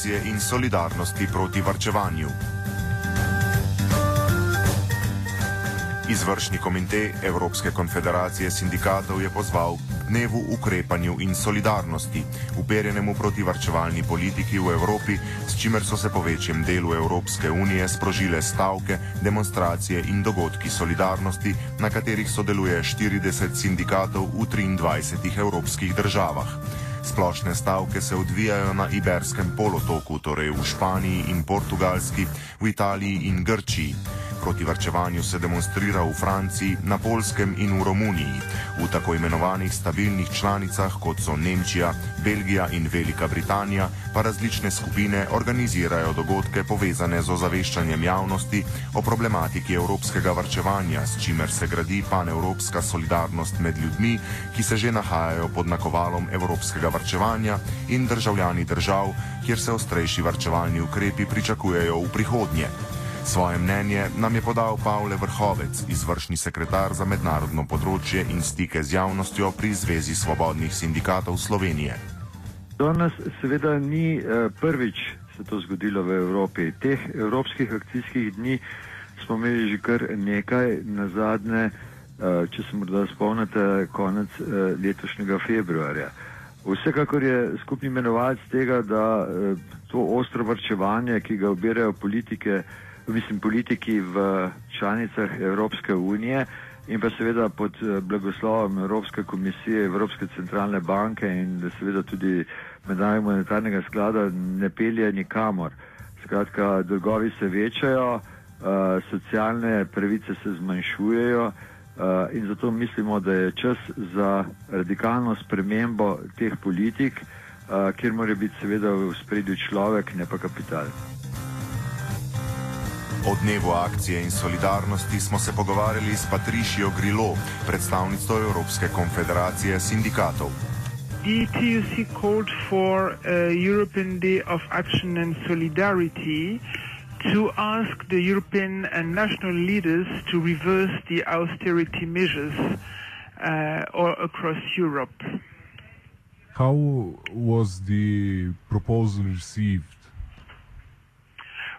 akcije in solidarnosti proti varčevanju. Izvršni komitej Evropske konfederacije sindikatov je pozval dnevu ukrepanju in solidarnosti, uperjenemu proti varčevalni politiki v Evropi, s čimer so se po večjem delu Evropske unije sprožile stavke, demonstracije in dogodki solidarnosti, na katerih sodeluje 40 sindikatov v 23 evropskih državah. Splošne stavke se odvijajo na Iberskem polotoku, torej v Španiji in Portugalski, v Italiji in Grčiji. Proti varčevanju se demonstrira v Franciji, na Polskem in v Romuniji. V tako imenovanih stabilnih članicah, kot so Nemčija, Belgija in Velika Britanija, pa različne skupine organizirajo dogodke povezane z ozaveščanjem javnosti o problematiki evropskega varčevanja, s čimer se gradi panevropska solidarnost med ljudmi, ki se že nahajajo pod nakovalom evropskega varčevanja in državljani držav, kjer se ostrejši varčevalni ukrepi pričakujejo v prihodnje. Svoje mnenje nam je podal Pavle Vrhovec, izvršni sekretar za mednarodno področje in stike z javnostjo pri Zvezi svobodnih sindikatov Slovenije. Danes seveda ni eh, prvič se to zgodilo v Evropi. Teh evropskih akcijskih dni smo imeli že kar nekaj na zadnje, eh, če se morda spomnite, konec eh, letošnjega februarja. Vsekakor je skupni imenovalec tega, da to ostro vrčevanje, ki ga obirajo politike, mislim, politiki v članicah Evropske unije in pa seveda pod eh, blagoslovom Evropske komisije, Evropske centralne banke in seveda tudi mednarodnega monetarnega sklada ne pelje nikamor. Skratka, dolgovi se večajo, uh, socialne pravice se zmanjšujejo uh, in zato mislimo, da je čas za radikalno spremembo teh politik, uh, kjer mora biti seveda v spredju človek, ne pa kapital. O dnevu akcije in solidarnosti smo se pogovarjali s Patrišijo Grilo, predstavnico Evropske konfederacije sindikatov. The TUC called for a European Day of Action and Solidarity to ask the European and national leaders to reverse the austerity measures uh, all across Europe. How was the proposal received?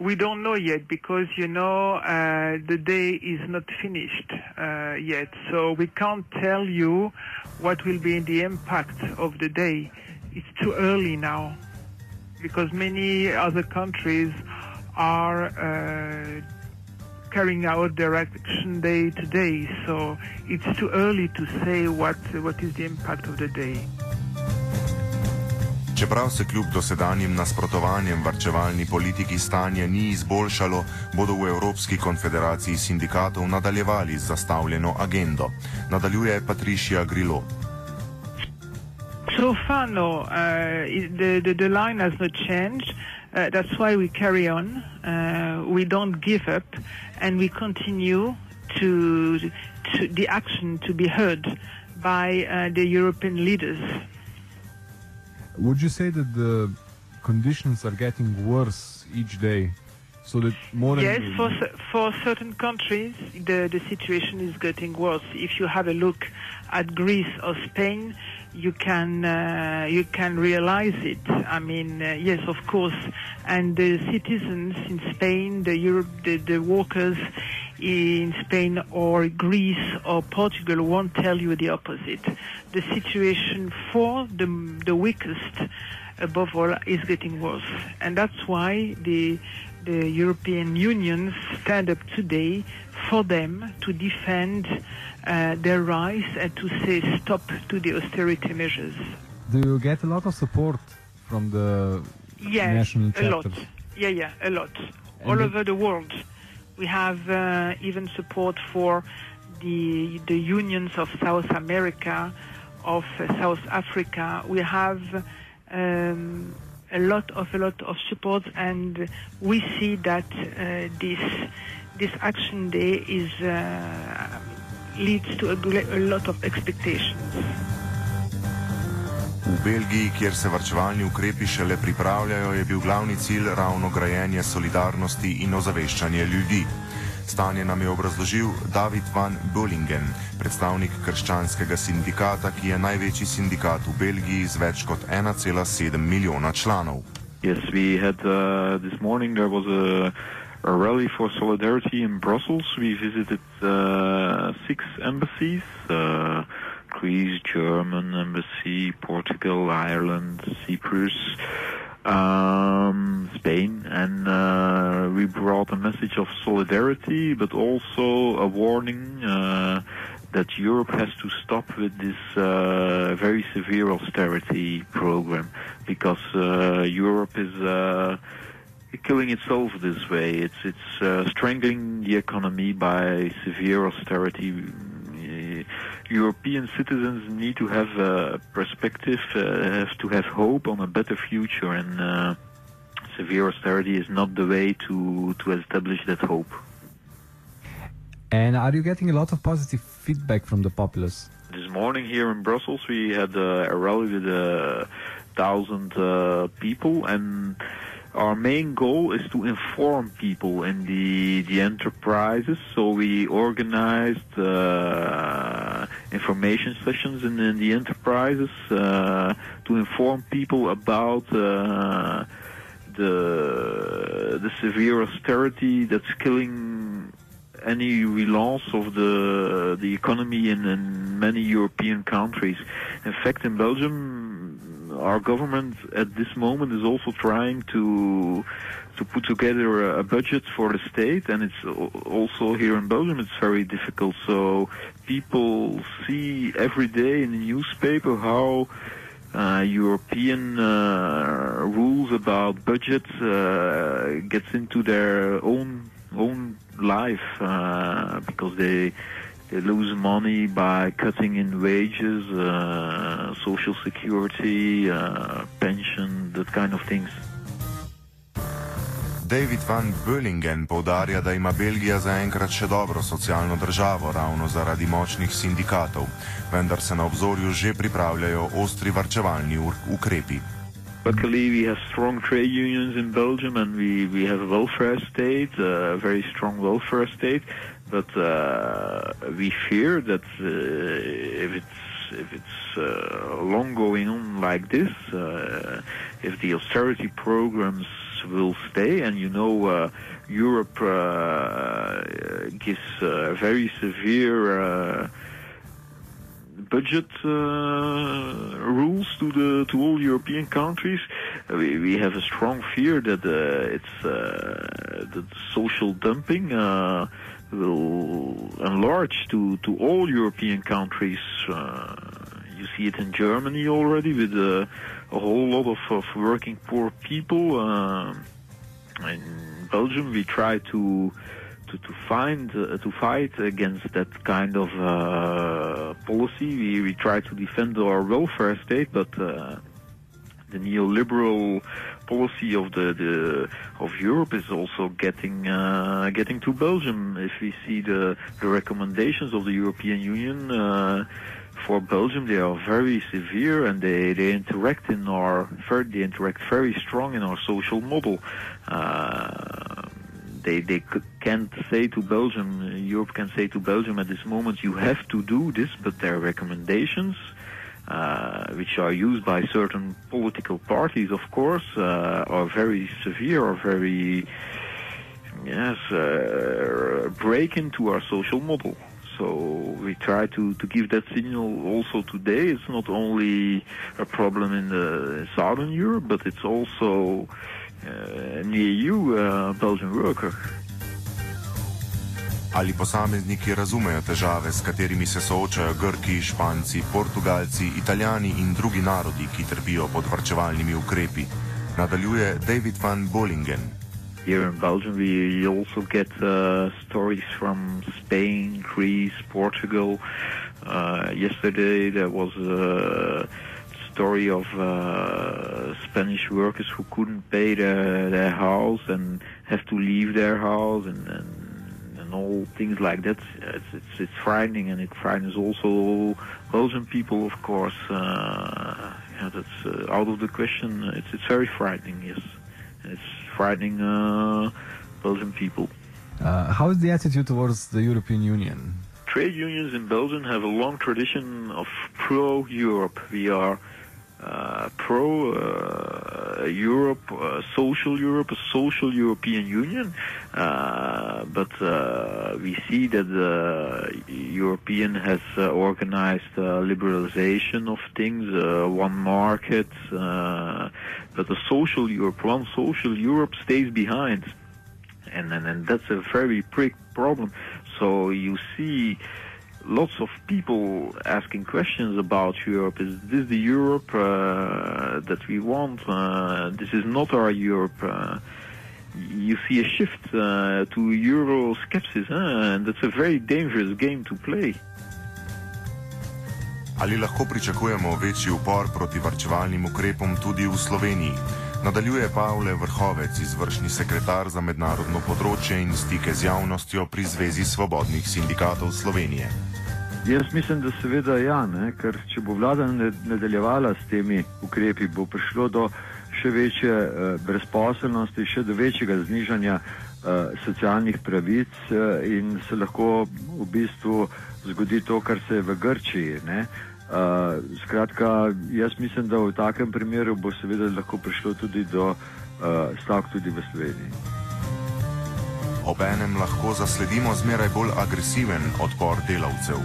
We don't know yet because you know uh, the day is not finished uh, yet, so we can't tell you what will be the impact of the day. It's too early now because many other countries are uh, carrying out their action day to day, so it's too early to say what what is the impact of the day. Čeprav se kljub dosedanjim nasprotovanjem varčevalni politiki stanje ni izboljšalo, bodo v Evropski konfederaciji sindikatov nadaljevali z zastavljeno agendo. Nadaljuje Patricija Grilo. So far, no, uh, the, the, the line has not changed. Uh, that's why we carry on. Uh, we don't give up, and we continue to, to the action to be heard by uh, the European leaders. Would you say that the conditions are getting worse each day? So that more yes, for for certain countries, the the situation is getting worse. If you have a look at Greece or Spain, you can uh, you can realize it. I mean, uh, yes, of course, and the citizens in Spain, the Europe, the, the workers in Spain or Greece or Portugal won't tell you the opposite. The situation for the, the weakest, above all, is getting worse. And that's why the, the European Union stand up today for them to defend uh, their rights and to say stop to the austerity measures. Do you get a lot of support from the yeah, national chapters? a lot. Yeah, yeah, a lot. And All over the world. We have uh, even support for the the unions of South America, of uh, South Africa. We have um, a lot of a lot of support, and we see that uh, this this action day is uh, leads to a, a lot of expectations. V Belgiji, kjer se vrčevalni ukrepi šele pripravljajo, je bil glavni cilj ravno grajenje solidarnosti in ozaveščanje ljudi. Stanje nam je obrazložil David van Bollingen, predstavnik krščanskega sindikata, ki je največji sindikat v Belgiji z več kot 1,7 milijona članov. Yes, we had uh, this morning. There was a, a rally for solidarity in Brussels. We visited uh, six embassies: uh, Greece, German embassy, Portugal, Ireland, Cyprus, um, Spain, and uh, we brought a message of solidarity, but also a warning uh, that Europe has to stop with this uh, very severe austerity program because uh, Europe is uh, killing itself this way. It's it's uh, strangling the economy by severe austerity. European citizens need to have a perspective, uh, have to have hope on a better future, and uh, severe austerity is not the way to to establish that hope. And are you getting a lot of positive feedback from the populace? This morning here in Brussels, we had uh, a rally with a thousand uh, people, and our main goal is to inform people in the the enterprises. So we organized uh, information sessions in, in the enterprises uh, to inform people about. Uh, the the severe austerity that's killing any relance of the the economy in, in many European countries. In fact, in Belgium, our government at this moment is also trying to to put together a, budget for the state, and it's also here in Belgium. It's very difficult. So people see every day in the newspaper how. Uh, European uh, rules about budgets uh, gets into their own own life uh, because they they lose money by cutting in wages, uh, social security, uh, pension, that kind of things. David van Böllingen povdarja, da ima Belgija zaenkrat še dobro socialno državo, ravno zaradi močnih sindikatov, vendar se na obzorju že pripravljajo ostri varčevalni ukrepi. Luckily, we have strong trade unions in Belgium, and we, we have a welfare state, a very strong welfare state. But uh, we fear that uh, if it's if it's uh, long going on like this, uh, if the austerity programs will stay, and you know, uh, Europe uh, gives uh, very severe. Budget uh, rules to the to all European countries. We, we have a strong fear that uh, it's uh, that social dumping will enlarge to to all European countries. You see it in Germany already with a whole lot of, of working poor people. Uh, in Belgium, we try to to, to find uh, to fight against that kind of uh, policy. We, we try to defend our welfare state, but uh, the neoliberal policy of the, the of Europe is also getting uh, getting to Belgium. If we see the the recommendations of the European Union. Uh, for Belgium, they are very severe and they, they interact in our they interact very strong in our social model. Uh, they they can't say to Belgium, Europe can say to Belgium at this moment, you have to do this, but their recommendations, uh, which are used by certain political parties, of course, uh, are very severe or very, yes, uh, break into our social model. So we try to, to give that signal also today. It's not only a problem in the southern Europe, but it's also uh, near you, uh, Belgian worker. Ali posamezniki razumejo težave, s katerimi se soočajo Grki, Španci, Portugalci, Italijani in drugi narodi, ki trpijo pod varčevalnimi ukrepi? Nadaljuje David van Bollingen. Here in Belgium, we also get uh, stories from Spain, Greece, Portugal. Uh, yesterday, there was a story of uh, Spanish workers who couldn't pay their, their house and have to leave their house and, and, and all things like that. It's, it's, it's frightening and it frightens also Belgian people, of course. Uh, yeah, that's uh, out of the question. It's, it's very frightening, yes. It's frightening uh, Belgian people. Uh, how is the attitude towards the European Union? Trade unions in Belgium have a long tradition of pro-Europe. We are uh, pro uh, uh, Europe, social Europe, a social European Union. Uh, but uh, we see that the European has organized liberalization of things, one market, but the social Europe, one social Europe stays behind. And, and, and that's a very big problem. So you see lots of people asking questions about Europe. Is this the Europe uh, that we want? Uh, this is not our Europe. Uh, you see a shift uh, to Euro skepsis, huh? and that's a very dangerous game to play. Ali lahko pričakujemo večji upor proti varčevalnim ukrepom tudi v Sloveniji? Nadaljuje Pavle Vrhovec, izvršni sekretar za mednarodno področje in stike z javnostjo pri Zvezi svobodnih sindikatov Slovenije. Jaz mislim, da seveda ja, ne? ker če bo vlada nadaljevala s temi ukrepi, bo prišlo do še večje uh, brezposelnosti, še do večjega znižanja uh, socialnih pravic uh, in se lahko v bistvu zgodi to, kar se je v Grčiji. Ne? Uh, skratka, jaz mislim, da v takem primeru bo seveda lahko prišlo tudi do uh, stavk tudi v Sloveniji. Obenem lahko zasledimo zmeraj bolj agresiven odpor delavcev.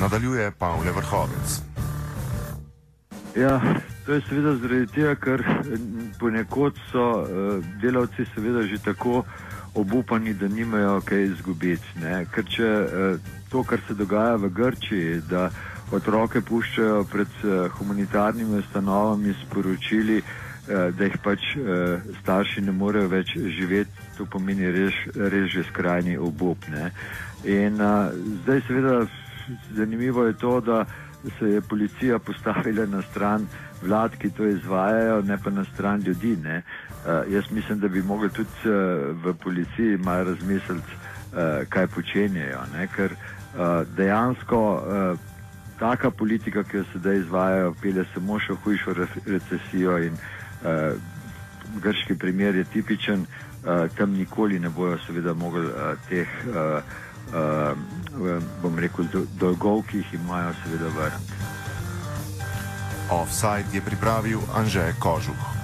Nadaljuje Pavle Vrhovec. Ja, to je seveda zaradi tega, ker ponekod so uh, delavci seveda že tako obupani, da nimajo kaj izgubiti. Ne? Ker če uh, to, kar se dogaja v Grčiji, da otroke puščajo pred uh, humanitarnimi ustanovami s poročili, uh, da jih pač uh, starši ne morejo več živeti, to pomeni res, res že skrajni obup. Ne? In zdaj seveda zanimivo je to, da se je policija postavila na stran vlad, ki to izvajajo, ne pa na stran ljudi. Ne? Uh, jaz mislim, da bi mogli tudi uh, v policiji malo razmisliti, uh, kaj počenjajo. Ne? Ker uh, dejansko uh, taka politika, ki jo sedaj izvajajo, pelje samo še v hujšo recesijo in uh, grški primer je tipičen. Uh, tam nikoli ne bojo seveda mogli uh, teh uh, uh, bom rekel, dolgov, ki jih imajo, seveda vrniti. Offside je pripravil Anže Kožuh.